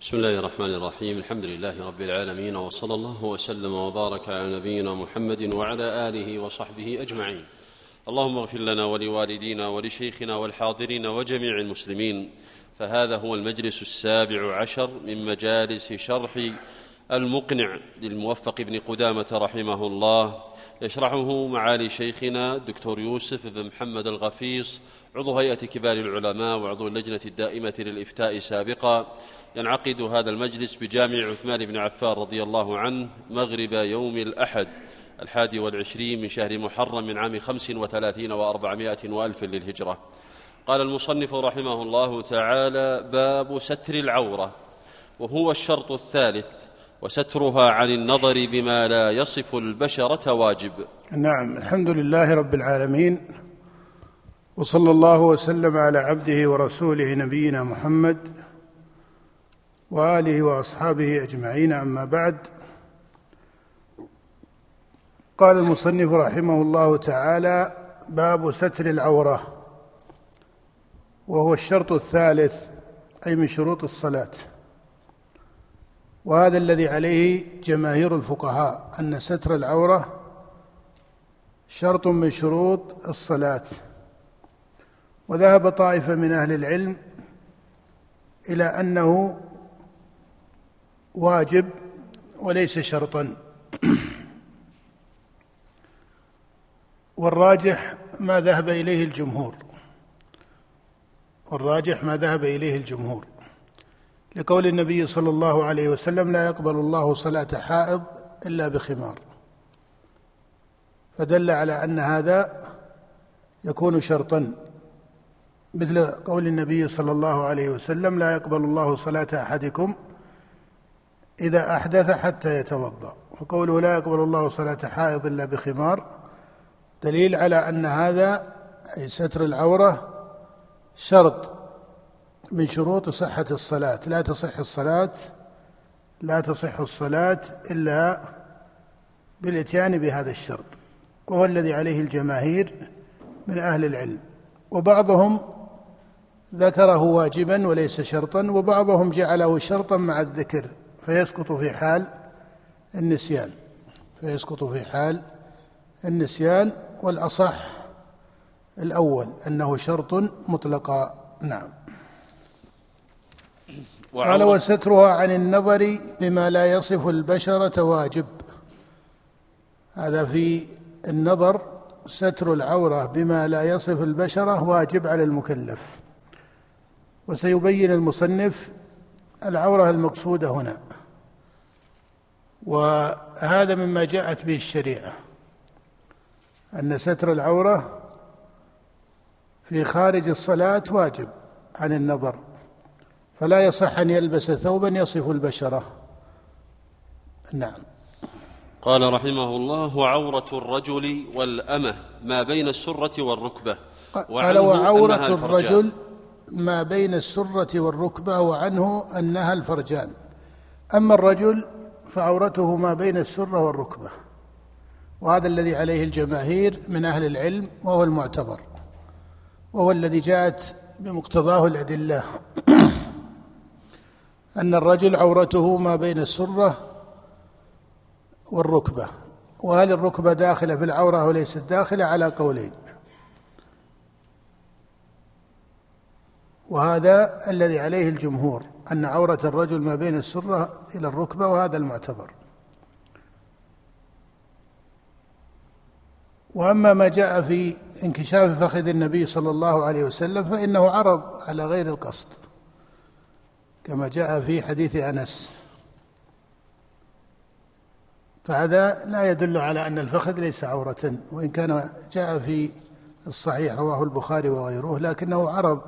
بسم الله الرحمن الرحيم. الحمد لله رب العالمين وصلى الله وسلم وبارك على نبينا محمد وعلى آله وصحبه أجمعين. اللهم اغفر لنا ولوالدينا ولشيخنا والحاضرين وجميع المسلمين. فهذا هو المجلس السابع عشر من مجالس شرح المقنع للموفق بن قدامة رحمه الله يشرحه معالي شيخنا الدكتور يوسف بن محمد الغفيص عضو هيئة كبار العلماء وعضو اللجنة الدائمة للإفتاء سابقا. ينعقد هذا المجلس بجامع عثمان بن عفان رضي الله عنه مغرب يوم الأحد الحادي والعشرين من شهر محرم من عام خمس وثلاثين وأربعمائة وألف للهجرة. قال المصنف رحمه الله تعالى باب ستر العورة وهو الشرط الثالث وسترها عن النظر بما لا يصف البشرة واجب. نعم الحمد لله رب العالمين وصلى الله وسلم على عبده ورسوله نبينا محمد وآله وأصحابه أجمعين أما بعد. قال المصنف رحمه الله تعالى باب ستر العورة وهو الشرط الثالث أي من شروط الصلاة. وهذا الذي عليه جماهير الفقهاء أن ستر العورة شرط من شروط الصلاة. وذهب طائفة من أهل العلم إلى أنه واجب وليس شرطا. والراجح ما ذهب إليه الجمهور. والراجح ما ذهب إليه الجمهور. لقول النبي صلى الله عليه وسلم لا يقبل الله صلاة حائض إلا بخمار. فدل على أن هذا يكون شرطا. مثل قول النبي صلى الله عليه وسلم لا يقبل الله صلاة أحدكم إذا أحدث حتى يتوضأ. وقوله لا يقبل الله صلاة حائض إلا بخمار دليل على أن هذا أي ستر العورة شرط. من شروط صحة الصلاة. لا تصح الصلاة لا تصح الصلاة إلا بالإتيان بهذا الشرط وهو الذي عليه الجماهير من أهل العلم. وبعضهم ذكره واجبا وليس شرطا وبعضهم جعله شرطا مع الذكر فيسقط في حال النسيان. فيسقط في حال النسيان والأصح الأول أنه شرط مطلقا. نعم. قال وسترها عن النظر بما لا يصف البشرة واجب هذا في النظر ستر العورة بما لا يصف البشرة واجب على المكلف. وسيبين المصنف العورة المقصودة هنا. وهذا مما جاءت به الشريعة أن ستر العورة في خارج الصلاة واجب عن النظر. فلا يصح أن يلبس ثوبا يصف البشرة. نعم. قال رحمه الله وعورة الرجل والأمة ما بين السرة والركبة قال وعورة الرجل ما بين السرة والركبة وعنه أنها الفرجان. أما الرجل فعورته ما بين السرة والركبة وهذا الذي عليه الجماهير من أهل العلم وهو المعتبر وهو الذي جاءت بمقتضاه الأدلة. أن الرجل عورته ما بين السرة والركبة وهل الركبة داخلة في العورة وليست داخلة؟ على قولين. وهذا الذي عليه الجمهور أن عورة الرجل ما بين السرة إلى الركبة وهذا المعتبر. وأما ما جاء في انكشاف فخذ النبي صلى الله عليه وسلم فإنه عرض على غير القصد. كما جاء في حديث أنس. فهذا لا يدل على أن الفخذ ليس عورة وإن كان جاء في الصحيح رواه البخاري وغيره لكنه عرض.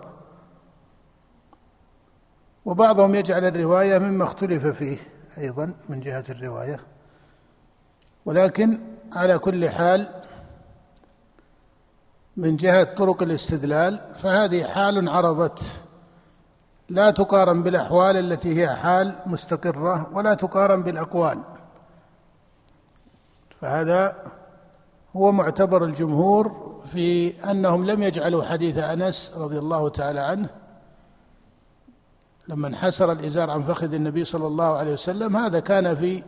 وبعضهم يجعل الرواية مما اختلف فيه أيضا من جهة الرواية. ولكن على كل حال من جهة طرق الاستدلال فهذه حال عرضت لا تقارن بالأحوال التي هي حال مستقرة ولا تقارن بالأقوال. فهذا هو معتبر الجمهور في أنهم لم يجعلوا حديث أنس رضي الله تعالى عنه لما انحسر الإزار عن فخذ النبي صلى الله عليه وسلم هذا كان في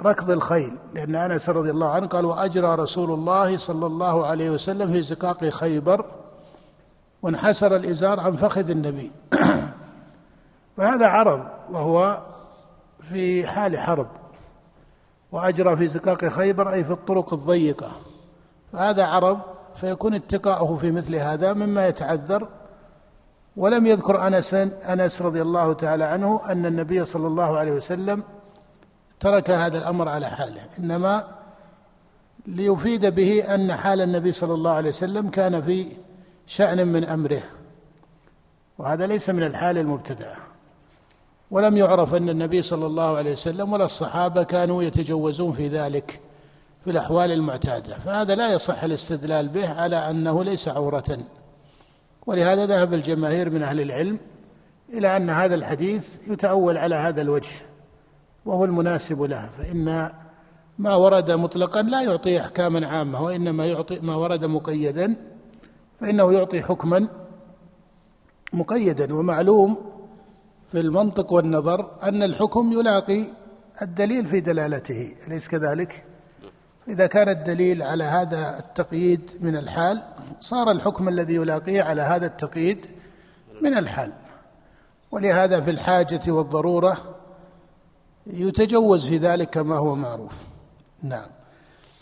ركض الخيل لأن أنس رضي الله عنه قال وأجرى رسول الله صلى الله عليه وسلم في زقاق خيبر وانحسر الإزار عن فخذ النبي. فهذا عرض وهو في حال حرب وأجرى في زقاق خيبر أي في الطرق الضيقة. فهذا عرض فيكون اتقاؤه في مثل هذا مما يتعذر. ولم يذكر أنس أنس رضي الله تعالى عنه أن النبي صلى الله عليه وسلم ترك هذا الأمر على حاله. إنما ليفيد به أن حال النبي صلى الله عليه وسلم كان في شأن من أمره. وهذا ليس من الحال المبتدأة ولم يعرف أن النبي صلى الله عليه وسلم ولا الصحابة كانوا يتجوزون في ذلك في الأحوال المعتادة. فهذا لا يصح الاستدلال به على أنه ليس عورة. ولهذا ذهب الجماهير من أهل العلم إلى أن هذا الحديث يتأول على هذا الوجه وهو المناسب له. فإن ما ورد مطلقا لا يعطي أحكاما عامة وإنما يعطي ما ورد مقيدا. فإنه يعطي حكما مقيدا ومعلوم في المنطق والنظر أن الحكم يلاقي الدليل في دلالته أليس كذلك؟ إذا كان الدليل على هذا التقييد من الحال صار الحكم الذي يلاقيه على هذا التقييد من الحال. ولهذا في الحاجة والضرورة يتجوز في ذلك كما هو معروف. نعم.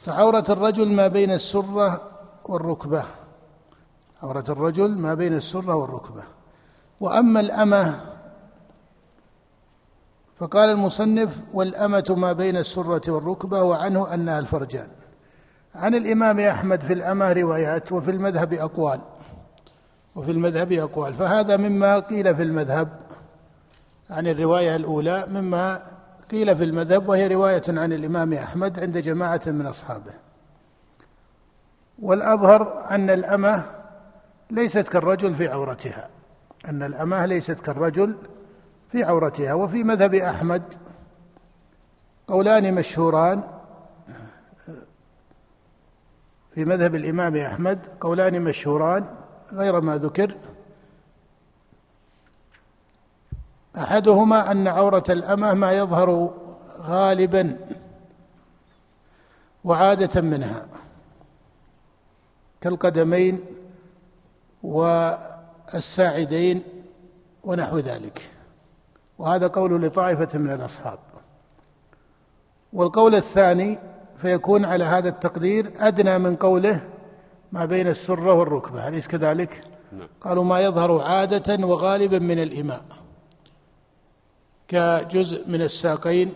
فعورة الرجل ما بين السرة والركبة. عورة الرجل ما بين السرة والركبة. وأما الأمة فقال المصنف والأمة ما بين السرة والركبة وعنه أنها الفرجان. عن الإمام أحمد في الأمة روايات وفي المذهب أقوال. وفي المذهب أقوال. فهذا مما قيل في المذهب عن الرواية الأولى مما قيل في المذهب وهي رواية عن الإمام أحمد عند جماعة من أصحابه. والأظهر أن الأمة ليست كالرجل في عورتها. أن الأمة ليست كالرجل في عورتها. وفي مذهب أحمد قولان مشهوران. في مذهب الإمام أحمد قولان مشهوران. غير ما ذكر. أحدهما أن عورة الأمة ما يظهر غالبا وعادة منها. كالقدمين والساعدين ونحو ذلك. وهذا قول لطائفة من الأصحاب. والقول الثاني فيكون على هذا التقدير أدنى من قوله ما بين السره والركبة. اليس كذلك؟ نعم. قالوا ما يظهر عادة وغالبا من الإماء. كجزء من الساقين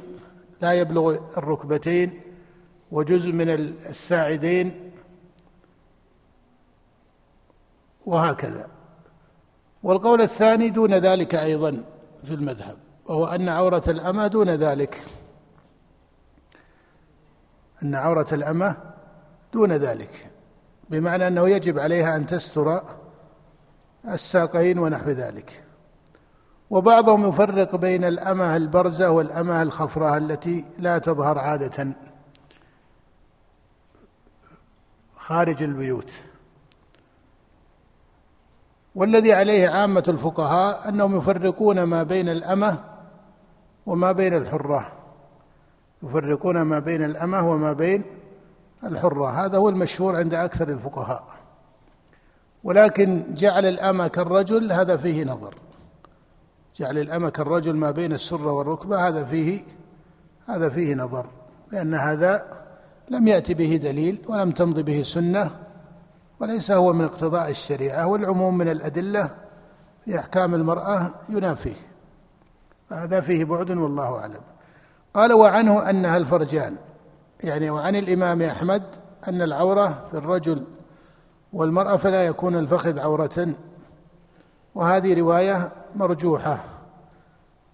لا يبلغ الركبتين وجزء من الساعدين وهكذا. والقول الثاني دون ذلك أيضا في المذهب وهو أن عورة الأمة دون ذلك. أن عورة الأمة دون ذلك بمعنى أنه يجب عليها أن تستر الساقين ونحو ذلك. وبعضهم يفرق بين الأمة البرزة والأمة الخفراء التي لا تظهر عادة خارج البيوت. والذي عليه عامة الفقهاء أنهم يفرقون ما بين الأمة وما بين الحرة. يفرقون ما بين الأمة وما بين الحرة. هذا هو المشهور عند أكثر الفقهاء. ولكن جعل الأمة كالرجل هذا فيه نظر. جعل الأمة كالرجل ما بين السرة والركبة هذا فيه هذا فيه نظر. لأن هذا لم يأتي به دليل ولم تمض به سنة وليس هو من اقتضاء الشريعة والعموم من الأدلة في أحكام المرأة ينافيه. هذا فيه بعد والله أعلم. قال وعنه أنها الفرجان يعني وعن الإمام أحمد أن العورة في الرجل والمرأة فلا يكون الفخذ عورة. وهذه رواية مرجوحة.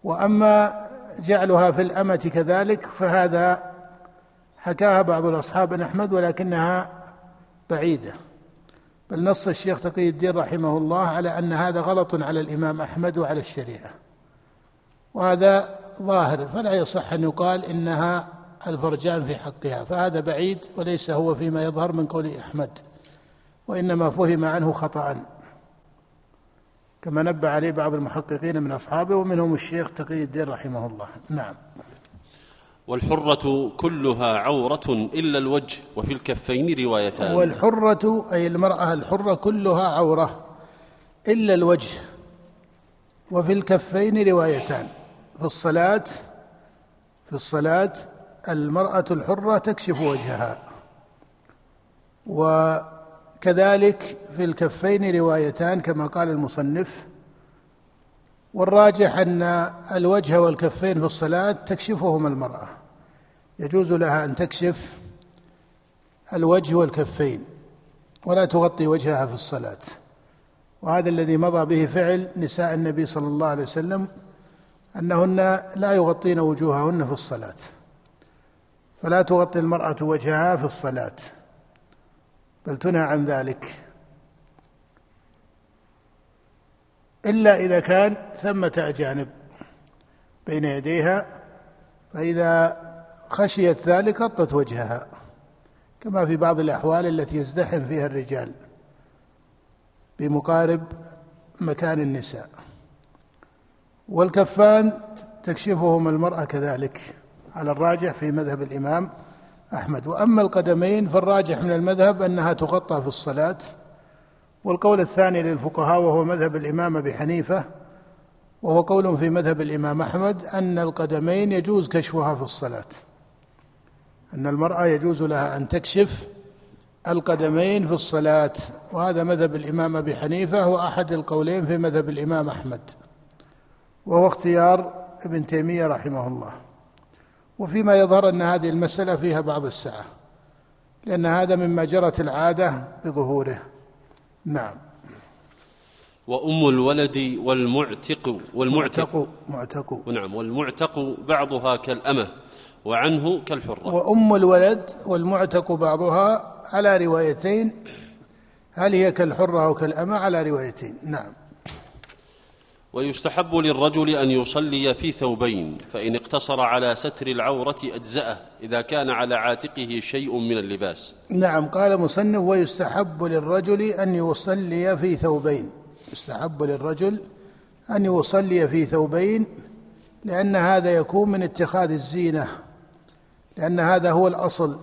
وأما جعلها في الأمة كذلك فهذا حكاها بعض الأصحاب أحمد ولكنها بعيدة. بل نص الشيخ تقي الدين رحمه الله على أن هذا غلط على الإمام أحمد وعلى الشريعة. وهذا ظاهر فلا يصح أن يقال إنها الفرجان في حقها فهذا بعيد وليس هو فيما يظهر من قول أحمد وإنما فهم عنه خطأ. كما نبه عليه بعض المحققين من أصحابه ومنهم الشيخ تقي الدين رحمه الله. نعم. والحرة كلها عورة إلا الوجه وفي الكفين روايتان. والحرة أي المرأة الحرة كلها عورة إلا الوجه وفي الكفين روايتان. في الصلاة في الصلاة المرأة الحرة تكشف وجهها. وكذلك في الكفين روايتان كما قال المصنف والراجح أن الوجه والكفين في الصلاة تكشفهما المرأة. يجوز لها أن تكشف الوجه والكفين ولا تغطي وجهها في الصلاة. وهذا الذي مضى به فعل نساء النبي صلى الله عليه وسلم أنهن لا يغطين وجوههن في الصلاة فلا تغطي المرأة وجهها في الصلاة بل تنهى عن ذلك. إلا إذا كان ثمة أجانب بين يديها فإذا خشيت ذلك غطت وجهها كما في بعض الأحوال التي يزدحم فيها الرجال بمقارب مكان النساء. والكفان تكشفهما المرأة كذلك على الراجح في مذهب الإمام أحمد. وأما القدمين فالراجح من المذهب أنها تغطى في الصلاة. والقول الثاني للفقهاء وهو مذهب الإمام أبي حنيفة وهو قول في مذهب الإمام أحمد أن القدمين يجوز كشفها في الصلاة. أن المرأة يجوز لها أن تكشف القدمين في الصلاة وهذا مذهب الإمام أبي حنيفة وأحد القولين في مذهب الإمام أحمد وهو اختيار ابن تيمية رحمه الله. وفيما يظهر أن هذه المسألة فيها بعض السعة لأن هذا مما جرت العادة بظهوره. نعم. وأم الولد والمعتق والمعتق. معتق. نعم والمعتق بعضها كالأمة. وعنه كالحرة. وأم الولد والمعتق بعضها على روايتين. هل هي كالحرة أو كالأمة؟ على روايتين. نعم. ويستحب للرجل أن يصلي في ثوبين فإن اقتصر على ستر العورة أجزأه إذا كان على عاتقه شيء من اللباس. نعم. قال مصنف ويستحب للرجل أن يصلي في ثوبين. يستحب للرجل أن يصلي في ثوبين لأن هذا يكون من اتخاذ الزينة. لأن هذا هو الأصل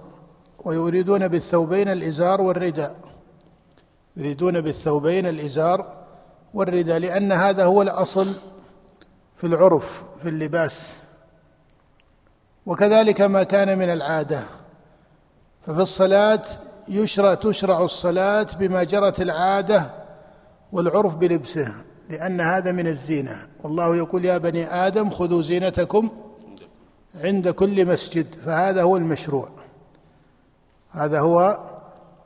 ويريدون بالثوبين الإزار والرداء. يريدون بالثوبين الإزار والرداء لأن هذا هو الأصل في العرف في اللباس. وكذلك ما كان من العادة. ففي الصلاة يشرع تشرع الصلاة بما جرت العادة والعرف بلبسه لأن هذا من الزينة. والله يقول يا بني آدم خذوا زينتكم عند كل مسجد فهذا هو المشروع. هذا هو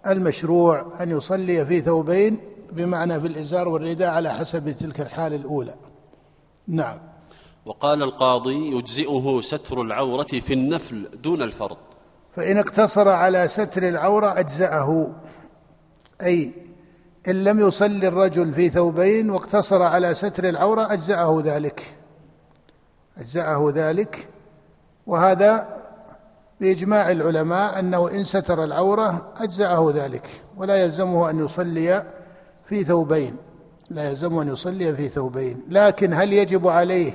المشروع أن يصلي في ثوبين بمعنى في الإزار والرداء على حسب تلك الحال الأولى. نعم. وقال القاضي يجزئه ستر العورة في النفل دون الفرض. فإن اقتصر على ستر العورة أجزأه. أي إن لم يصلي الرجل في ثوبين واقتصر على ستر العورة أجزأه ذلك. أجزأه ذلك وهذا بإجماع العلماء أنه إن ستر العورة أجزأه ذلك ولا يلزمه أن يصلي في ثوبين لا يلزمه أن يصلي في ثوبين لكن هل يجب عليه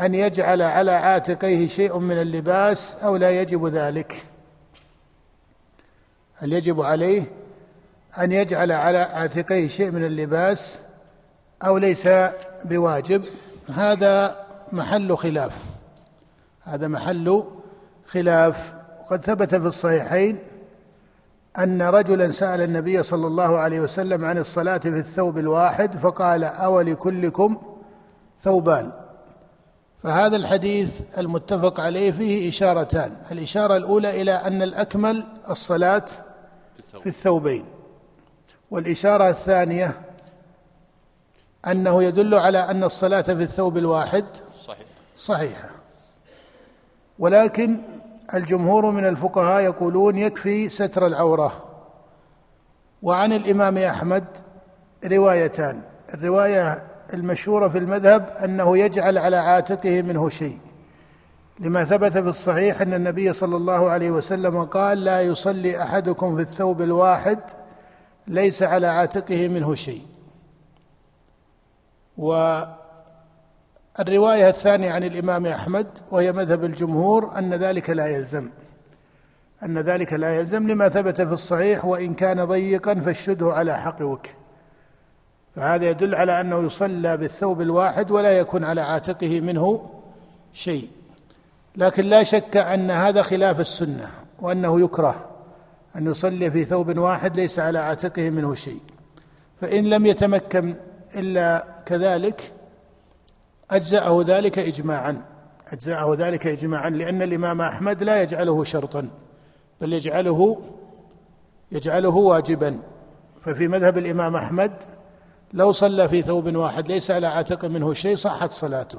أن يجعل على عاتقيه شيء من اللباس أو لا يجب ذلك؟ هل يجب عليه أن يجعل على عاتقيه شيء من اللباس أو ليس بواجب؟ هذا محل خلاف. هذا محل خلاف. وقد ثبت في الصحيحين أن رجلا سأل النبي صلى الله عليه وسلم عن الصلاة في الثوب الواحد فقال اولكلكم ثوبان. فهذا الحديث المتفق عليه فيه إشارتان. الإشارة الأولى إلى أن الأكمل الصلاة في الثوبين. والإشارة الثانية أنه يدل على أن الصلاة في الثوب الواحد صحيح. صحيحة. ولكن الجمهور من الفقهاء يقولون يكفي ستر العورة. وعن الإمام أحمد روايتان. الرواية المشهورة في المذهب أنه يجعل على عاتقه منه شيء. لما ثبت في الصحيح أن النبي صلى الله عليه وسلم قال لا يصلي أحدكم في الثوب الواحد ليس على عاتقه منه شيء. والرواية الثانية عن الإمام أحمد وهي مذهب الجمهور أن ذلك لا يلزم. أن ذلك لا يلزم لما ثبت في الصحيح وإن كان ضيقا فاشده على حقوك فهذا يدل على أنه يصلى بالثوب الواحد ولا يكون على عاتقه منه شيء. لكن لا شك أن هذا خلاف السنة وأنه يكره أن يصلي في ثوب واحد ليس على عاتقه منه شيء. فإن لم يتمكن إلا كذلك أجزأه ذلك إجماعا. أجزأه ذلك إجماعا لأن الإمام أحمد لا يجعله شرطا بل يجعله يجعله واجبا. ففي مذهب الإمام أحمد لو صلى في ثوب واحد ليس على عاتق منه شيء صحت صلاته.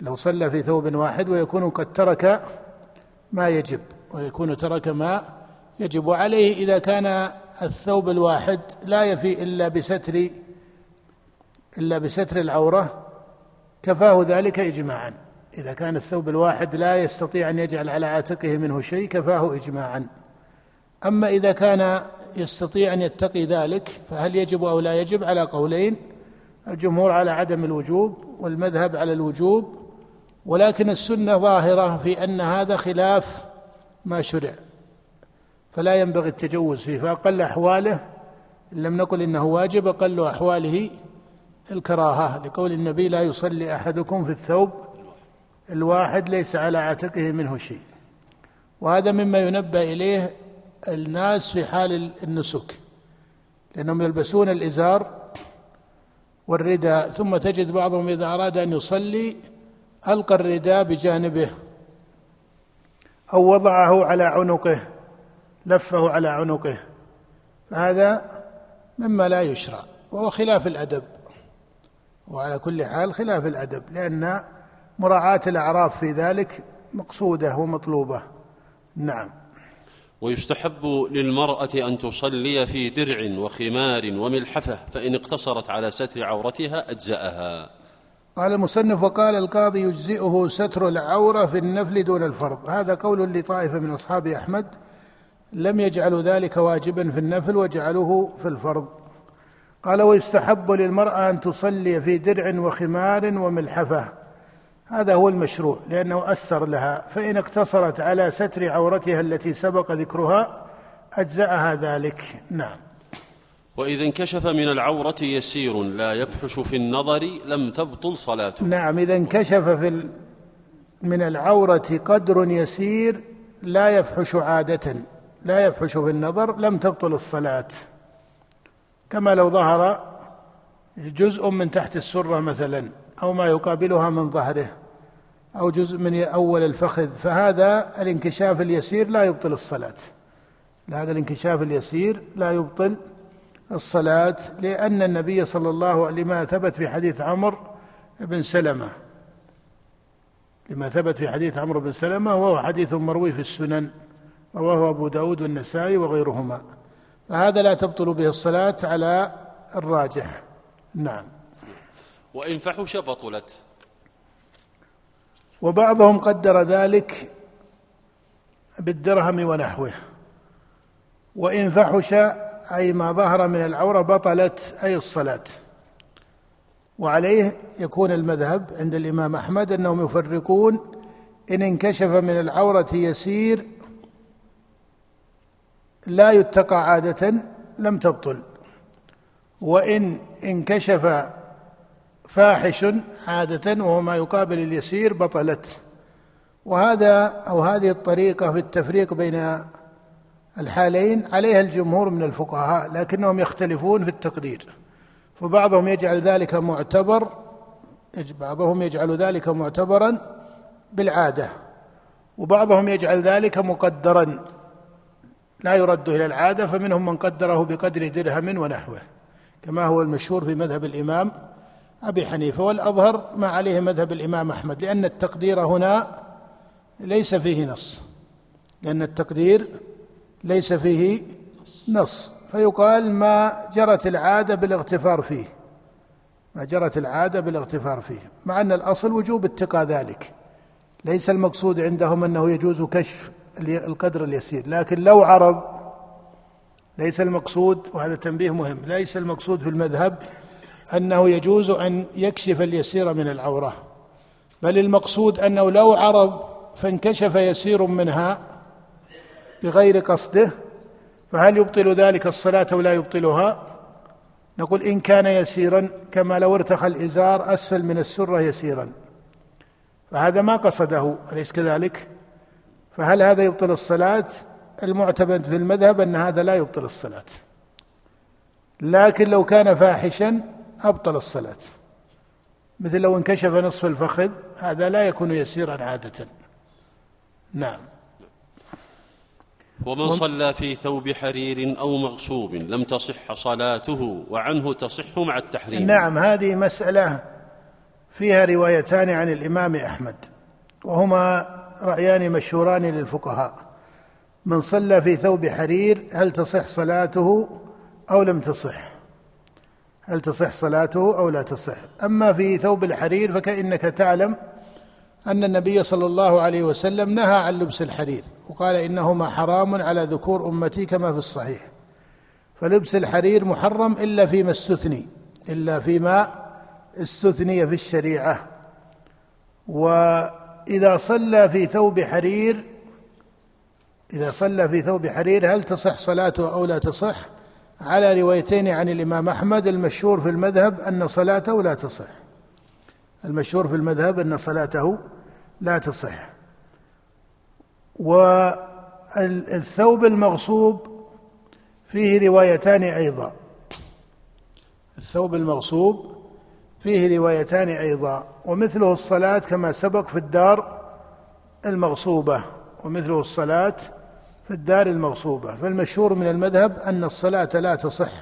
لو صلى في ثوب واحد ويكون قد ترك ما يجب ويكون ترك ما يجب. عليه إذا كان الثوب الواحد لا يفي إلا بستر إلا بستر العورة كفاه ذلك إجماعا. إذا كان الثوب الواحد لا يستطيع أن يجعل على عاتقه منه شيء كفاه إجماعا. أما إذا كان يستطيع أن يتقي ذلك فهل يجب أو لا يجب؟ على قولين الجمهور على عدم الوجوب والمذهب على الوجوب. ولكن السنة ظاهرة في أن هذا خلاف ما شرع. فلا ينبغي التجوز فيه فأقل أحواله. إن لم نقل إنه واجب أقل أحواله. الكراهة لقول النبي لا يصلي أحدكم في الثوب الواحد ليس على عاتقه منه شيء. وهذا مما ينبه إليه الناس في حال النسك لأنهم يلبسون الإزار والرداء ثم تجد بعضهم إذا أراد أن يصلي ألقى الرداء بجانبه أو وضعه على عنقه لفه على عنقه هذا مما لا يشرع وهو خلاف الأدب. وعلى كل حال خلاف الأدب لأن مراعاة الأعراف في ذلك مقصودة ومطلوبة. نعم. ويستحب للمرأة أن تصلي في درع وخمار وملحفة فإن اقتصرت على ستر عورتها أجزأها. قال المصنف وقال القاضي يجزئه ستر العورة في النفل دون الفرض. هذا قول لطائفة من أصحاب أحمد لم يجعلوا ذلك واجبا في النفل وجعلوه في الفرض. قال ويستحب للمرأة أن تصلي في درع وخمار وملحفة. هذا هو المشروع لأنه أثر لها. فإن اقتصرت على ستر عورتها التي سبق ذكرها أجزأها ذلك. نعم. وإذا انكشف من العورة يسير لا يفحش في النظر لم تبطل صلاته. نعم إذا انكشف في من العورة قدر يسير لا يفحش عادة لا يفحش في النظر لم تبطل الصلاة. كما لو ظهر جزء من تحت السرة مثلا أو ما يقابلها من ظهره أو جزء من أول الفخذ فهذا الانكشاف اليسير لا يبطل الصلاة. هذا الانكشاف اليسير لا يبطل الصلاة لأن النبي صلى الله عليه لما ثبت في حديث عمرو بن سلمة لما ثبت في حديث عمرو بن سلمة وهو حديث مروي في السنن رواه أبو داود والنسائي وغيرهما. فهذا لا تبطل به الصلاة على الراجح. نعم. وإن فحش بطلت. وبعضهم قدر ذلك بالدرهم ونحوه. وإن فحش أي ما ظهر من العورة بطلت أي الصلاة. وعليه يكون المذهب عند الإمام أحمد أنهم يفرقون إن انكشف من العورة يسير لا يتقى عادة لم تبطل. وإن انكشف فاحش عادة وهو ما يقابل اليسير بطلت. وهذا أو هذه الطريقة في التفريق بين الحالين عليها الجمهور من الفقهاء لكنهم يختلفون في التقدير. فبعضهم يجعل ذلك معتبر بعضهم يجعل ذلك معتبرا بالعادة. وبعضهم يجعل ذلك مقدرا. لا يرد إلى العادة فمنهم من قدره بقدر درهم ونحوه. كما هو المشهور في مذهب الإمام أبي حنيفة والأظهر ما عليه مذهب الإمام أحمد لأن التقدير هنا ليس فيه نص. لأن التقدير ليس فيه نص. فيقال ما جرت العادة بالاغتفار فيه. ما جرت العادة بالاغتفار فيه. مع أن الأصل وجوب اتقاء ذلك. ليس المقصود عندهم أنه يجوز كشف القدر اليسير. لكن لو عرض ليس المقصود وهذا تنبيه مهم ليس المقصود في المذهب أنه يجوز أن يكشف اليسير من العورة بل المقصود أنه لو عرض فانكشف يسير منها بغير قصده فهل يبطل ذلك الصلاة أو لا يبطلها؟ نقول إن كان يسيرا كما لو ارتخى الإزار أسفل من السرة يسيرا. فهذا ما قصده أليس كذلك؟ فهل هذا يبطل الصلاة؟ المعتمد في المذهب أن هذا لا يبطل الصلاة. لكن لو كان فاحشا أبطل الصلاة. مثل لو انكشف نصف الفخذ هذا لا يكون يسيرا عادة. نعم. ومن صلى في ثوب حرير أو مغصوب لم تصح صلاته وعنه تصح مع التحريم. نعم هذه مسألة فيها روايتان عن الإمام أحمد وهما رأيان مشهوران للفقهاء. من صلى في ثوب حرير هل تصح صلاته أو لم تصح؟ هل تصح صلاته أو لا تصح؟ أما في ثوب الحرير فكأنك تعلم أن النبي صلى الله عليه وسلم نهى عن لبس الحرير وقال إنهما حرام على ذكور أمتي كما في الصحيح. فلبس الحرير محرم إلا فيما استثني إلا فيما استثني في الشريعة. واذا صلى في ثوب حرير إذا صلى في ثوب حرير هل تصح صلاته أو لا تصح؟ على روايتين عن الإمام أحمد المشهور في المذهب أن صلاته لا تصح. المشهور في المذهب أن صلاته لا تصح. والثوب المغصوب فيه روايتان أيضا. الثوب المغصوب فيه روايتان أيضا. ومثله الصلاة كما سبق في الدار المغصوبة ومثله الصلاة في الدار المغصوبة. فالمشهور من المذهب أن الصلاة لا تصح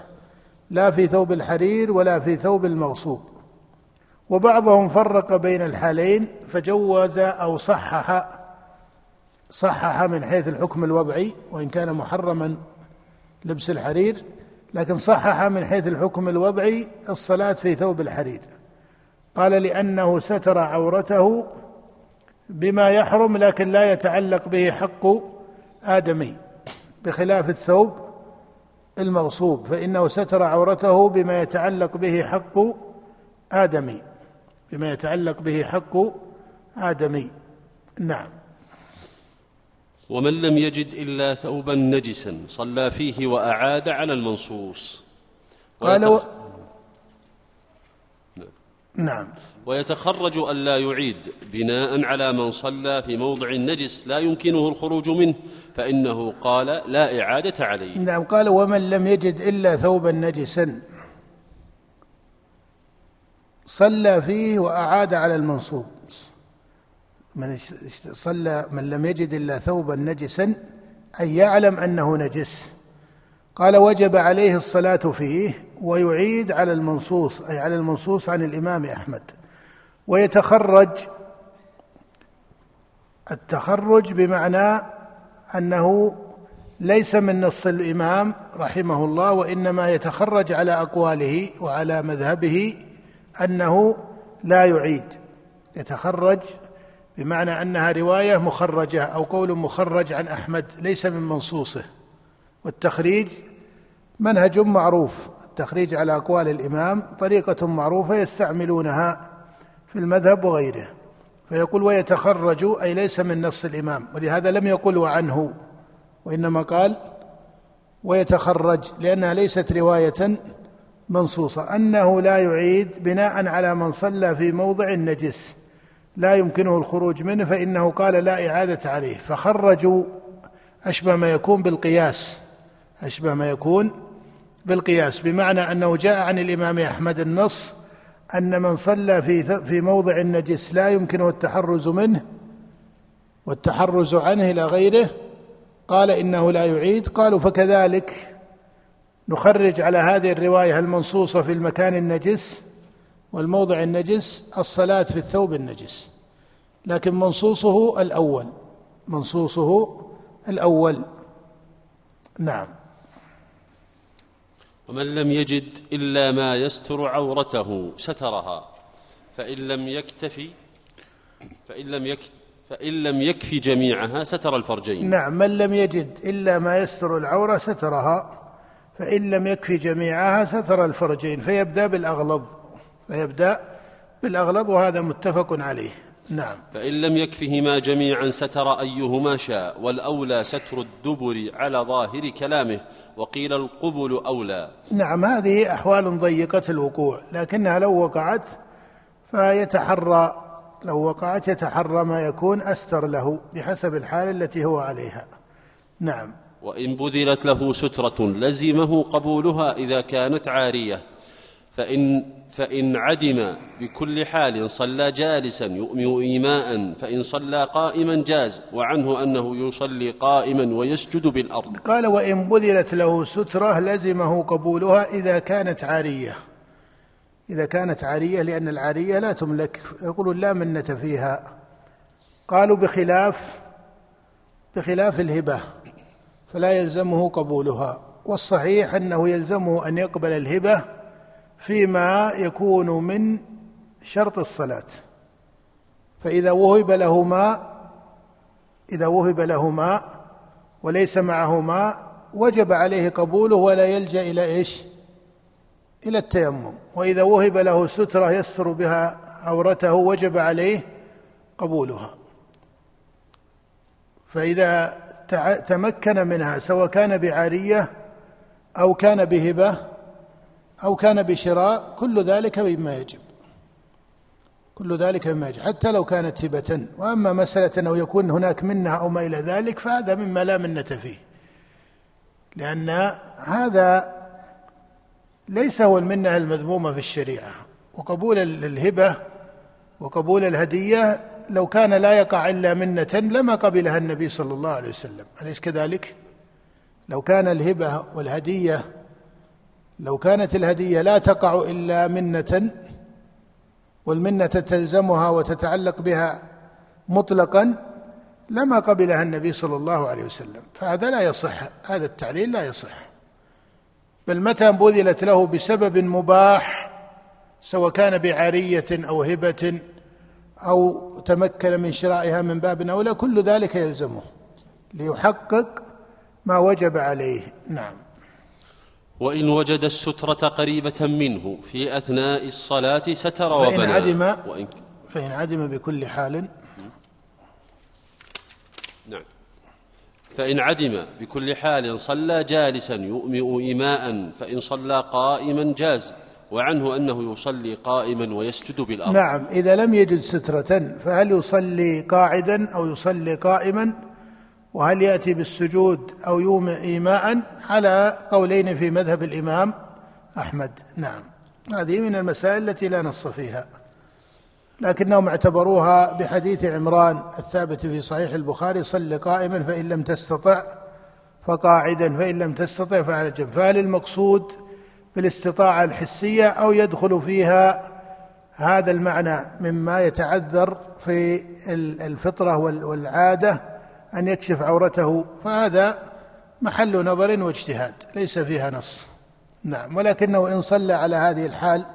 لا في ثوب الحرير ولا في ثوب المغصوب. وبعضهم فرق بين الحالين فجوز أو صحح صحح من حيث الحكم الوضعي وإن كان محرما لبس الحرير لكن صحح من حيث الحكم الوضعي الصلاة في ثوب الحرير. قال لأنه ستر عورته بما يحرم لكن لا يتعلق به حق آدمي بخلاف الثوب المغصوب فإنه ستر عورته بما يتعلق به حق آدمي بما يتعلق به حق آدمي نعم ومن لم يجد إلا ثوبا نجسا صلى فيه وأعاد على المنصوص قال. نعم. ويتخرج ألا يعيد بناء على من صلى في موضع نجس لا يمكنه الخروج منه فإنه قال لا إعادة عليه. نعم قال ومن لم يجد إلا ثوبا نجسا. صلى فيه وأعاد على المنصوب. من صلى من لم يجد إلا ثوبا نجسا أي يعلم أنه نجس. قال وجب عليه الصلاة فيه ويعيد على المنصوص أي على المنصوص عن الإمام أحمد. ويتخرج التخرج بمعنى أنه ليس من نص الإمام رحمه الله وإنما يتخرج على أقواله وعلى مذهبه أنه لا يعيد. يتخرج بمعنى أنها رواية مخرجة أو قول مخرج عن أحمد ليس من منصوصه. والتخريج منهج معروف التخريج على أقوال الإمام طريقة معروفة يستعملونها في المذهب وغيره. فيقول ويتخرج أي ليس من نص الإمام ولهذا لم يقل وعنه وإنما قال ويتخرج لأنها ليست رواية منصوصة. أنه لا يعيد بناء على من صلى في موضع نجس لا يمكنه الخروج منه فإنه قال لا إعادة عليه. فخرجوا أشبه ما يكون بالقياس أشبه ما يكون بالقياس بمعنى أنه جاء عن الإمام أحمد النص أن من صلى في في موضع نجس لا يمكنه التحرز منه والتحرز عنه إلى غيره قال إنه لا يعيد قالوا فكذلك نخرج على هذه الرواية المنصوصة في المكان النجس والموضع النجس الصلاة في الثوب النجس لكن منصوصه الأول منصوصه الأول. نعم. ومن لم يجد إلا ما يستر عورته سترها. فإن لم يكتفي فإن لم يكتفي فإن لم يكفي جميعها ستر الفرجين. نعم من لم يجد إلا ما يستر العورة سترها فإن لم يكفي جميعها ستر الفرجين. فيبدأ بالأغلظ فيبدأ بالأغلظ وهذا متفق عليه. نعم. فإن لم يكفهما جميعا ستر أيهما شاء والأولى ستر الدبر على ظاهر كلامه وقيل القبل أولى. نعم هذه أحوال ضيقة الوقوع لكنها لو وقعت فيتحرى لو وقعت يتحرى ما يكون أستر له بحسب الحال التي هو عليها. نعم. وإن بذلت له سترة لزمه قبولها إذا كانت عارية. فإن فإن عدم بكل حال صلى جالسا يؤمئ إيماء فإن صلى قائما جاز وعنه أنه يصلي قائما ويسجد بالأرض. قال وإن بذلت له سترة لزمه قبولها إذا كانت عارية. إذا كانت عارية لأن العارية لا تملك يقولون لا منة فيها. قالوا بخلاف بخلاف الهبة فلا يلزمه قبولها. والصحيح أنه يلزمه أن يقبل الهبة فيما يكون من شرط الصلاة. فإذا وهب له ماء إذا وهب له ماء وليس معه ماء وجب عليه قبوله ولا يلجأ إلى إيش؟ إلى التيمم. وإذا وهب له سترة يستر بها عورته وجب عليه قبولها. فإذا تمكن منها سواء كان بعارية أو كان بهبة أو كان بشراء كل ذلك مما يجب. كل ذلك مما يجب. حتى لو كانت هبة. وأما مسألة أنه يكون هناك منها أو ما إلى ذلك فهذا مما لا منة فيه. لأن هذا ليس هو المنة المذمومة في الشريعة. وقبول الهبة وقبول الهدية لو كان لا يقع إلا منة لما قبلها النبي صلى الله عليه وسلم. أليس كذلك؟ لو كان الهبة والهدية لو كانت الهدية لا تقع إلا منة والمنة تلزمها وتتعلق بها مطلقا لما قبلها النبي صلى الله عليه وسلم. فهذا لا يصح هذا التعليل لا يصح. بل متى بذلت له بسبب مباح سواء كان بعارية أو هبة أو تمكن من شرائها من باب أولى كل ذلك يلزمه ليحقق ما وجب عليه. نعم. وإن وجد السترة قريبة منه في أثناء الصلاة ستر وبنى فإن عدم وإن فإن عدم بكل حال. نعم. فإن عدم بكل حال صلى جالسا يؤمئ إيماء فإن صلى قائما جاز وعنه أنه يصلي قائما ويسجد بالأرض. نعم إذا لم يجد سترة فهل يصلي قاعدا أو يصلي قائما؟ وهل يأتي بالسجود أو يومئ إيماء؟ على قولين في مذهب الإمام أحمد. نعم. هذه من المسائل التي لا نص فيها. لكنهم اعتبروها بحديث عمران الثابت في صحيح البخاري صل قائما فإن لم تستطع فقاعدا فإن لم تستطع فعلى جنب فهل المقصود بالاستطاعة الحسية أو يدخل فيها هذا المعنى مما يتعذر في الفطرة والعادة؟ أن يكشف عورته فهذا محل نظر واجتهاد ليس فيها نص. نعم ولكنه إن صلى على هذه الحال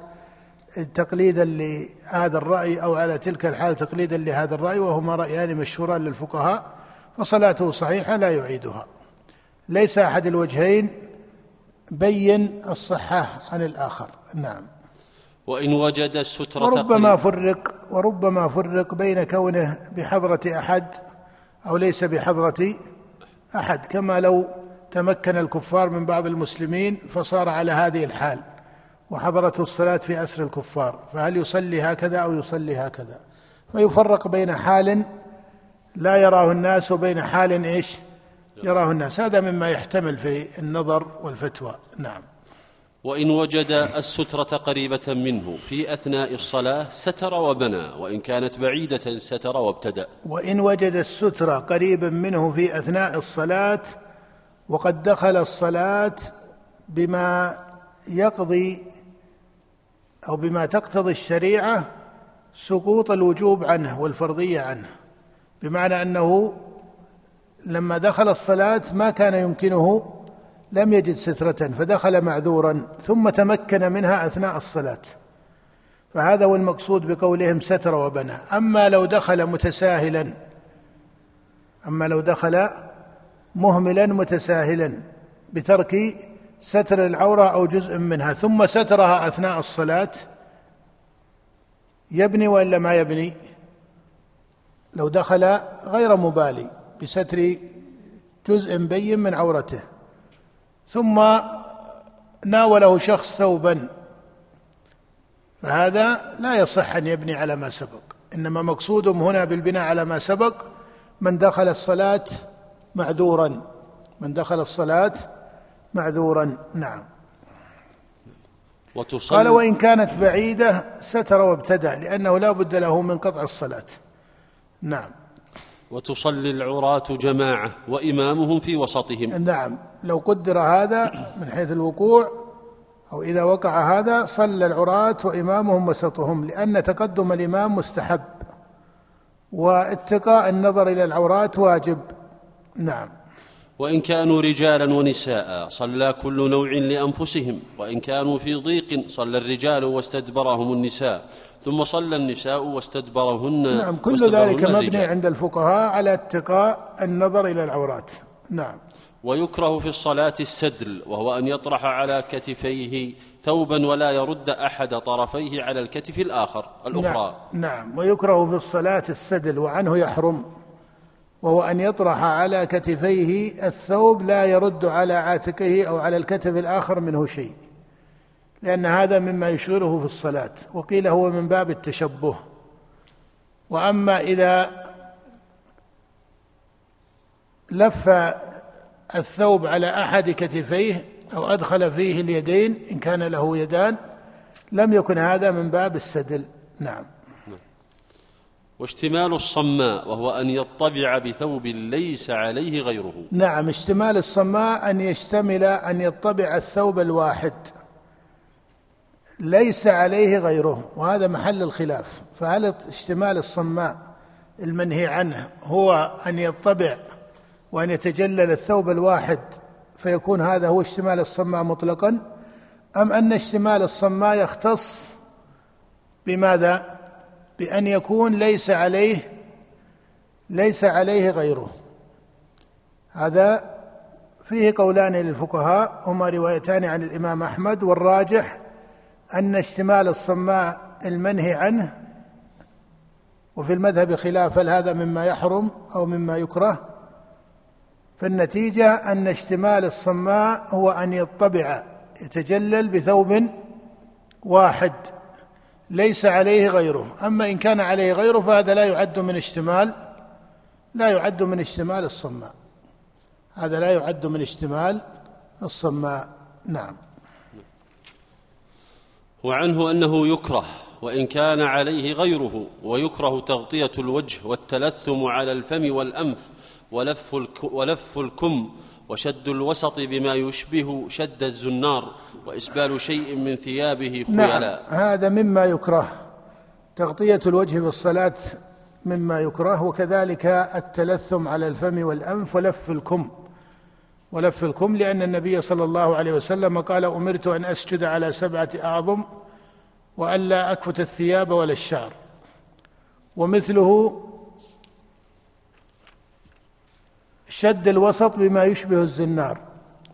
تقليدا لهذا الرأي أو على تلك الحال تقليدا لهذا الرأي وهما رأيان مشهوران للفقهاء فصلاته صحيحة لا يعيدها. ليس أحد الوجهين بين الصحة عن الآخر. نعم. وإن وجد السترة وربما فرق وربما فرق بين كونه بحضرة أحد أو ليس بحضرة أحد كما لو تمكن الكفار من بعض المسلمين فصار على هذه الحال وحضرته الصلاة في أسر الكفار فهل يصلي هكذا أو يصلي هكذا؟ فيفرق بين حال لا يراه الناس وبين حال إيش؟ يراه الناس هذا مما يحتمل في النظر والفتوى. نعم. وإن وجد السترة قريبة منه في أثناء الصلاة ستر وبنى وإن كانت بعيدة ستر وابتدأ. وإن وجد السترة قريبا منه في أثناء الصلاة وقد دخل الصلاة بما يقضي أو بما تقتضي الشريعة سقوط الوجوب عنه والفرضية عنه. بمعنى أنه لما دخل الصلاة ما كان يمكنه لم يجد سترة فدخل معذورا ثم تمكن منها أثناء الصلاة. فهذا هو المقصود بقولهم ستر وبنى. أما لو دخل متساهلا أما لو دخل مهملا متساهلا بترك ستر العورة أو جزء منها ثم سترها أثناء الصلاة يبني وإلا ما يبني؟ لو دخل غير مبالي بستر جزء بين من عورته. ثم ناوله شخص ثوبا. فهذا لا يصح أن يبني على ما سبق. إنما مقصودهم هنا بالبناء على ما سبق. من دخل الصلاة معذورا. من دخل الصلاة معذورا. نعم. وتصلي قال وإن كانت بعيدة ستر وابتدأ لأنه لا بد له من قطع الصلاة. نعم. وتصلي العراة جماعة وإمامهم في وسطهم. نعم لو قدر هذا من حيث الوقوع أو إذا وقع هذا صلى العراة وإمامهم وسطهم لأن تقدم الإمام مستحب واتقاء النظر إلى العورات واجب. نعم. وإن كانوا رجالا ونساء صلى كل نوع لأنفسهم وإن كانوا في ضيق صلى الرجال واستدبرهم النساء. ثم صلى النساء واستدبرهن نعم كل ذلك مبني عند الفقهاء على اتقاء النظر إلى العورات. نعم. ويكره في الصلاة السدل وهو أن يطرح على كتفيه ثوبا ولا يرد أحد طرفيه على الكتف الآخر الأخرى. نعم, نعم. ويكره في الصلاة السدل وعنه يحرم. وهو أن يطرح على كتفيه الثوب لا يرد على عاتقه أو على الكتف الآخر منه شيء. لأن هذا مما يشغله في الصلاة. وقيل هو من باب التشبه. وأما إذا لف الثوب على أحد كتفيه أو أدخل فيه اليدين إن كان له يدان لم يكن هذا من باب السدل. نعم. واشتمال الصماء وهو أن يطبع بثوب ليس عليه غيره. نعم اشتمال الصماء أن يشتمل أن يطبع الثوب الواحد. ليس عليه غيره وهذا محل الخلاف فهل اشتمال الصماء المنهي عنه هو أن يطبع وأن يتجلل الثوب الواحد فيكون هذا هو اشتمال الصماء مطلقا أم أن اشتمال الصماء يختص بماذا؟ بأن يكون ليس عليه ليس عليه غيره هذا فيه قولان للفقهاء هما روايتان عن الإمام أحمد والراجح أن اشتمال الصماء المنهي عنه وفي المذهب خلاف هل هذا مما يحرم أو مما يكره. فالنتيجة أن اشتمال الصماء هو أن يطبع يتجلل بثوب واحد ليس عليه غيره. أما إن كان عليه غيره فهذا لا يعد من اشتمال لا يعد من اشتمال الصماء. هذا لا يعد من اشتمال الصماء. نعم. وعنه أنه يكره وإن كان عليه غيره ويكره تغطية الوجه والتلثم على الفم والأنف ولف, ولف الكم وشد الوسط بما يشبه شد الزنار وإسبال شيء من ثيابه خيلاء. نعم هذا مما يكره. تغطية الوجه بالصلاة مما يكره وكذلك التلثم على الفم والأنف ولف الكم. ولف الكم لأن النبي صلى الله عليه وسلم قال أمرت أن أسجد على سبعة أعظم وألا أكفت الثياب ولا الشعر. ومثله شد الوسط بما يشبه الزنار.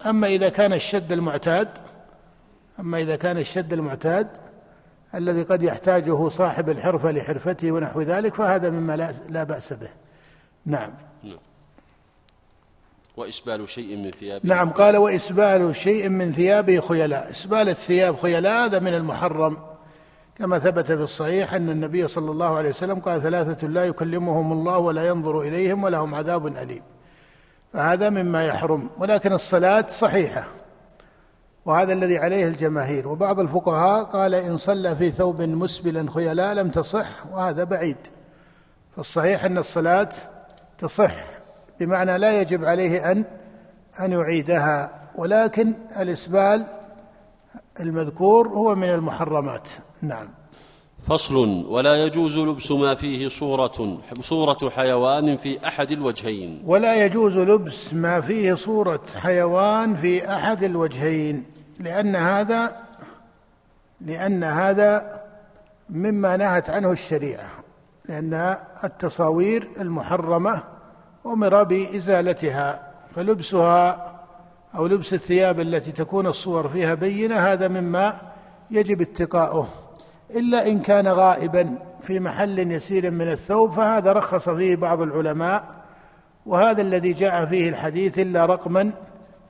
أما إذا كان الشد المعتاد أما إذا كان الشد المعتاد الذي قد يحتاجه صاحب الحرفة لحرفته ونحو ذلك فهذا مما لا بأس به. نعم. نعم. وإسبال شيء من ثيابه نعم قال وإسبال شيء من ثيابه خيلاء. إسبال الثياب خيلاء هذا من المحرم. كما ثبت في الصحيح أن النبي صلى الله عليه وسلم قال ثلاثة لا يكلمهم الله ولا ينظر إليهم ولهم عذاب أليم. فهذا مما يحرم ولكن الصلاة صحيحة. وهذا الذي عليه الجماهير. وبعض الفقهاء قال إن صلى في ثوب مسبل خيلاء لم تصح وهذا بعيد. فالصحيح أن الصلاة تصح. بمعنى لا يجب عليه أن أن يعيدها ولكن الإسبال المذكور هو من المحرمات. نعم. فصل ولا يجوز لبس ما فيه صورة صورة حيوان في أحد الوجهين. ولا يجوز لبس ما فيه صورة حيوان في أحد الوجهين لأن هذا لأن هذا مما نهت عنه الشريعة لأن التصاوير المحرمة أمر بإزالتها فلبسها أو لبس الثياب التي تكون الصور فيها بينة هذا مما يجب اتقاؤه. إلا إن كان غائبا في محل يسير من الثوب فهذا رخص فيه بعض العلماء وهذا الذي جاء فيه الحديث إلا رقما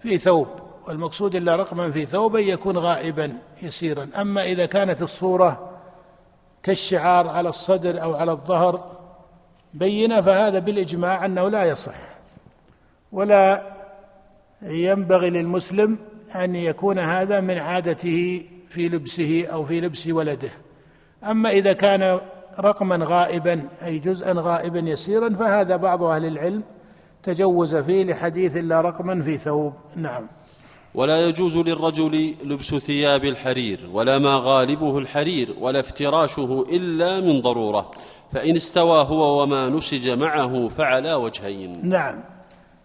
في ثوب والمقصود إلا رقما في ثوب يكون غائبا يسيرا. أما إذا كانت الصورة كالشعار على الصدر أو على الظهر بينة فهذا بالإجماع أنه لا يصح. ولا ينبغي للمسلم أن يكون هذا من عادته في لبسه أو في لبس ولده. أما إذا كان رقما غائبا أي جزءا غائبا يسيرا فهذا بعض أهل العلم تجوز فيه لحديث لا رقما في ثوب. نعم. ولا يجوز للرجل لبس ثياب الحرير ولا ما غالبه الحرير ولا افتراشه إلا من ضرورة. فإن استوى هو وما نسج معه فعلى وجهين. نعم.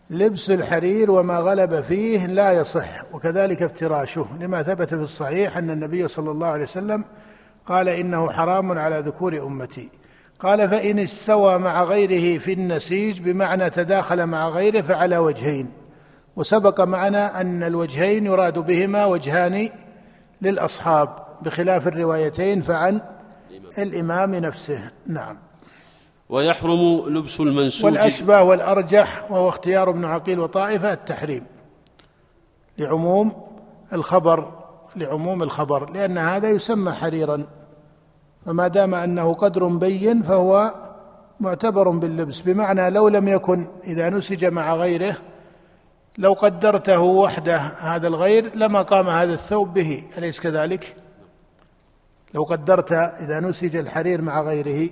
لبس الحرير وما غلب فيه لا يصح وكذلك افتراشه. لما ثبت في الصحيح أن النبي صلى الله عليه وسلم قال إنه حرام على ذكور أمتي. قال فإن استوى مع غيره في النسيج بمعنى تداخل مع غيره فعلى وجهين. وسبق معنا أن الوجهين يراد بهما وجهان للأصحاب بخلاف الروايتين فعن الإمام نفسه نعم. ويحرم لبس المنسوج. والاشبه والأرجح وهو اختيار ابن عقيل وطائفة التحريم. لعموم الخبر لعموم الخبر لأن هذا يسمى حريرا. فما دام أنه قدر بين فهو معتبر باللبس. بمعنى لو لم يكن إذا نسج مع غيره لو قدرته وحده هذا الغير لما قام هذا الثوب به أليس كذلك؟ لو قدرت إذا نسج الحرير مع غيره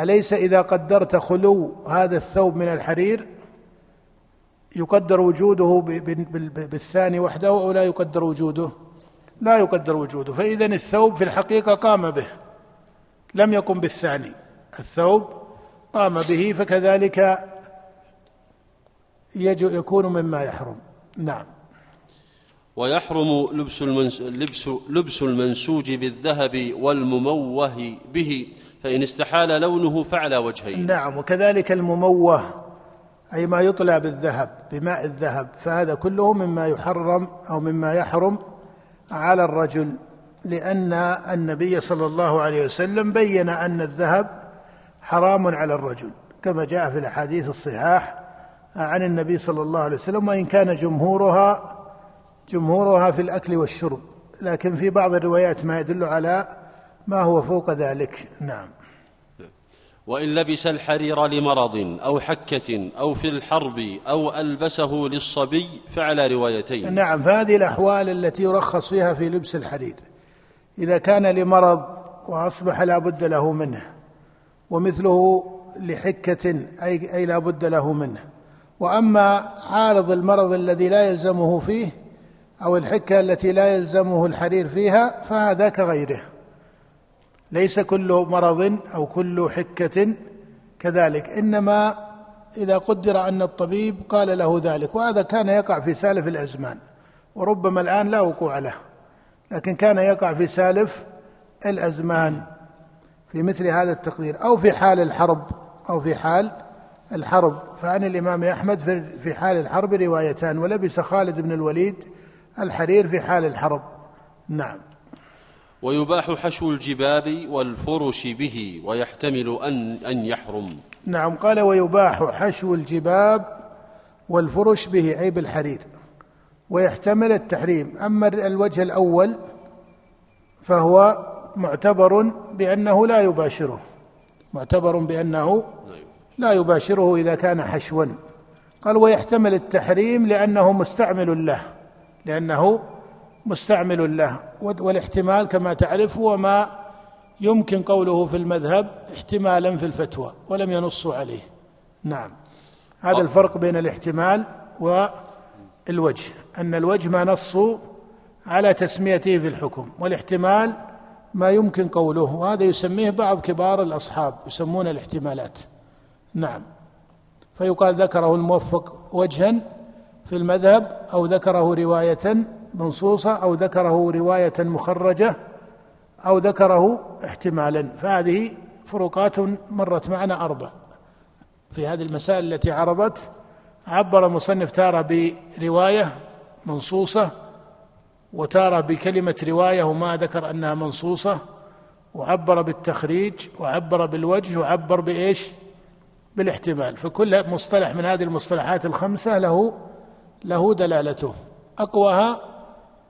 أليس إذا قدرت خلو هذا الثوب من الحرير يقدر وجوده بالثاني وحده أو لا يقدر وجوده؟ لا يقدر وجوده فإذا الثوب في الحقيقة قام به لم يقم بالثاني الثوب قام به فكذلك يكون مما يحرم نعم ويحرم لبس المنس... لبس لبس المنسوج بالذهب والمموه به فإن استحال لونه فعلى وجهين. نعم وكذلك المموه أي ما يطلع بالذهب بماء الذهب فهذا كله مما يحرم أو مما يحرم على الرجل لأن النبي صلى الله عليه وسلم بين أن الذهب حرام على الرجل كما جاء في الأحاديث الصحاح عن النبي صلى الله عليه وسلم وإن كان جمهورها جمهورها في الأكل والشرب لكن في بعض الروايات ما يدل على ما هو فوق ذلك. نعم. وإن لبس الحرير لمرض أو حكة أو في الحرب أو ألبسه للصبي فعلى روايتين. نعم فهذه الأحوال التي يرخص فيها في لبس الحرير. إذا كان لمرض وأصبح لا بد له منه ومثله لحكة أي, أي لا بد له منه. وأما عارض المرض الذي لا يلزمه فيه أو الحكة التي لا يلزمه الحرير فيها فهذا كغيره. ليس كل مرض أو كل حكة كذلك. إنما إذا قدر أن الطبيب قال له ذلك وهذا كان يقع في سالف الأزمان وربما الآن لا وقوع له لكن كان يقع في سالف الأزمان في مثل هذا التقدير أو في حال الحرب أو في حال الحرب. فعن الإمام أحمد في حال الحرب روايتان ولبس خالد بن الوليد الحرير في حال الحرب. نعم. ويباح حشو الجباب والفرش به ويحتمل أن أن يحرم. نعم قال ويباح حشو الجباب والفرش به أي بالحرير. ويحتمل التحريم. أما الوجه الأول فهو معتبر بأنه لا يباشره. معتبر بأنه لا يباشره إذا كان حشوا. قال ويحتمل التحريم لأنه مستعمل له. لأنه مستعمل له والاحتمال كما تعرف هو ما يمكن قوله في المذهب احتمالا في الفتوى ولم ينصوا عليه. نعم. هذا الفرق بين الاحتمال والوجه أن الوجه ما نصوا على تسميته في الحكم والاحتمال ما يمكن قوله وهذا يسميه بعض كبار الأصحاب يسمون الاحتمالات. نعم. فيقال ذكره الموفق وجها في المذهب أو ذكره رواية منصوصة أو ذكره رواية مخرجة أو ذكره احتمالا. فهذه فروقات مرت معنا أربع. في هذه المسائل التي عرضت عبر المصنف تارة برواية منصوصة وتارة بكلمة رواية وما ذكر أنها منصوصة وعبر بالتخريج وعبر بالوجه وعبر بإيش؟ بالاحتمال. فكل مصطلح من هذه المصطلحات الخمسة له له دلالته. أقواها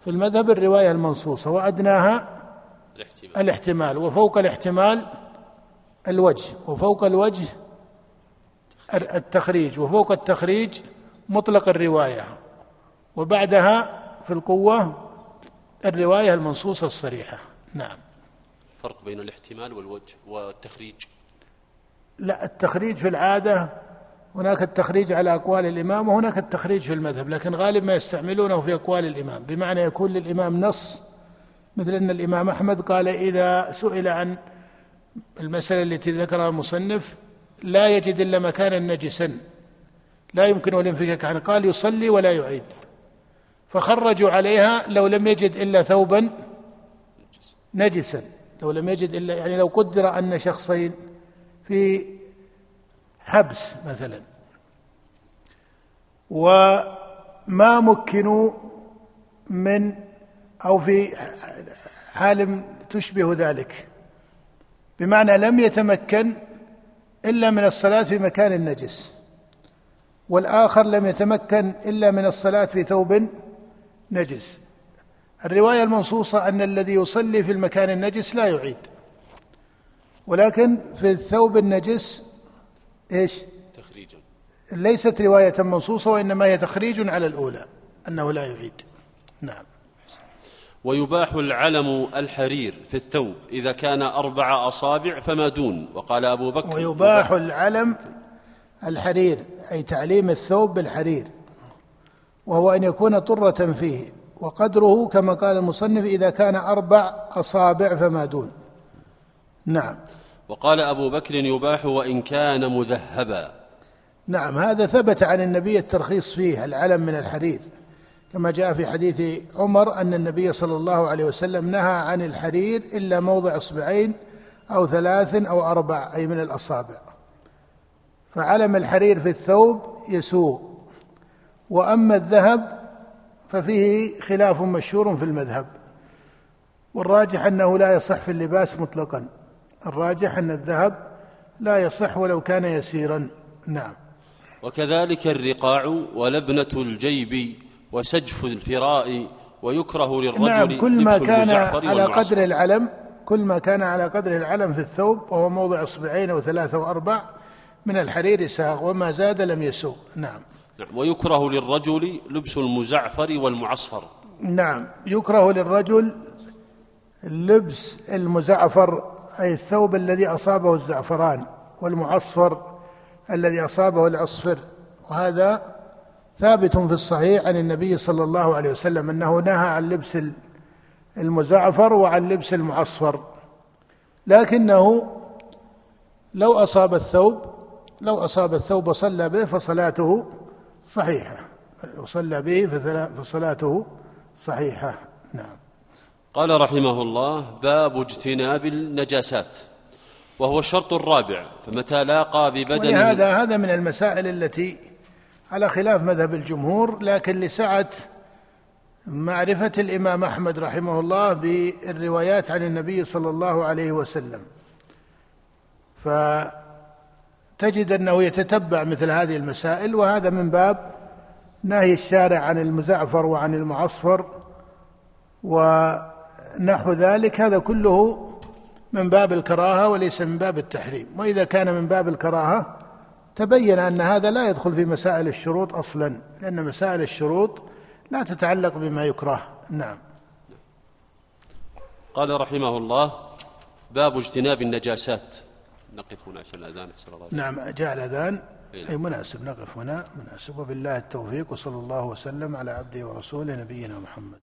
في المذهب الرواية المنصوصة وأدناها الاحتمال, الاحتمال وفوق الاحتمال الوجه وفوق الوجه التخريج. وفوق التخريج مطلق الرواية. وبعدها في القوة الرواية المنصوصة الصريحة. نعم. فرق بين الاحتمال والوجه والتخريج؟ لا التخريج في العادة هناك التخريج على أقوال الإمام وهناك التخريج في المذهب لكن غالب ما يستعملونه في أقوال الإمام. بمعنى يكون للإمام نص مثل أن الإمام أحمد قال إذا سئل عن المسألة التي ذكرها المصنف لا يجد إلا مكانا نجسا لا يمكنه الانفكاك عنه قال يصلي ولا يعيد. فخرجوا عليها لو لم يجد إلا ثوبا نجسا لو لم يجد إلا يعني لو قدر أن شخصين في حبس مثلا. وما مكنوا من أو في حال تشبه ذلك. بمعنى لم يتمكن إلا من الصلاة في مكان نجس. والآخر لم يتمكن إلا من الصلاة في ثوب نجس. الرواية المنصوصة أن الذي يصلي في المكان النجس لا يعيد. ولكن في الثوب النجس إيش؟ تخريجا ليست رواية منصوصة وإنما هي تخريج على الأولى أنه لا يعيد. نعم. ويباح العلم الحرير في الثوب إذا كان أربع أصابع فما دون. وقال أبو بكر ويباح العلم الحرير أي تعليم الثوب بالحرير وهو أن يكون طرة فيه وقدره كما قال المصنف إذا كان أربع أصابع فما دون. نعم. وقال أبو بكر يباح وإن كان مذهبا. نعم هذا ثبت عن النبي الترخيص فيه العلم من الحرير كما جاء في حديث عمر أن النبي صلى الله عليه وسلم نهى عن الحرير إلا موضع إصبعين أو ثلاث أو أربع أي من الأصابع. فعلم الحرير في الثوب يسوغ وأما الذهب ففيه خلاف مشهور في المذهب. والراجح أنه لا يصح في اللباس مطلقا. الراجح أن الذهب لا يصح ولو كان يسيرا. نعم. وكذلك الرقاع ولبنة الجيب وسجف الفراء ويكره للرجل نعم كل ما كان على قدر العلم كل ما كان على قدر العلم في الثوب وهو موضع أصبعين أو ثلاثة واربع من الحرير ساغ وما زاد لم يسوء نعم. نعم ويكره للرجل لبس المزعفر والمعصفر. نعم يكره للرجل لبس المزعفر أي الثوب الذي أصابه الزعفران والمعصفر الذي أصابه العصفر. وهذا ثابت في الصحيح عن النبي صلى الله عليه وسلم أنه نهى عن لبس المزعفر وعن لبس المعصفر. لكنه لو أصاب الثوب لو أصاب الثوب وصلى به فصلاته صحيحة. وصلى به فصلاته صحيحة. نعم. قال رحمه الله باب اجتناب النجاسات وهو الشرط الرابع فمتى لاقى ببدن هذا هذا من المسائل التي على خلاف مذهب الجمهور لكن لسعة معرفة الإمام أحمد رحمه الله بالروايات عن النبي صلى الله عليه وسلم. فتجد أنه يتتبع مثل هذه المسائل وهذا من باب نهي الشارع عن المزعفر وعن المعصفر ونحو ذلك هذا كله من باب الكراهة وليس من باب التحريم. وإذا كان من باب الكراهة تبين أن هذا لا يدخل في مسائل الشروط أصلا لأن مسائل الشروط لا تتعلق بما يكره. نعم. قال رحمه الله باب اجتناب النجاسات. نقف هنا عشان الأذان أحسن الله نعم جاء الأذان. إيه. أي مناسب نقف هنا. مناسب. وبالله التوفيق وصلى الله وسلم على عبده ورسوله نبينا محمد.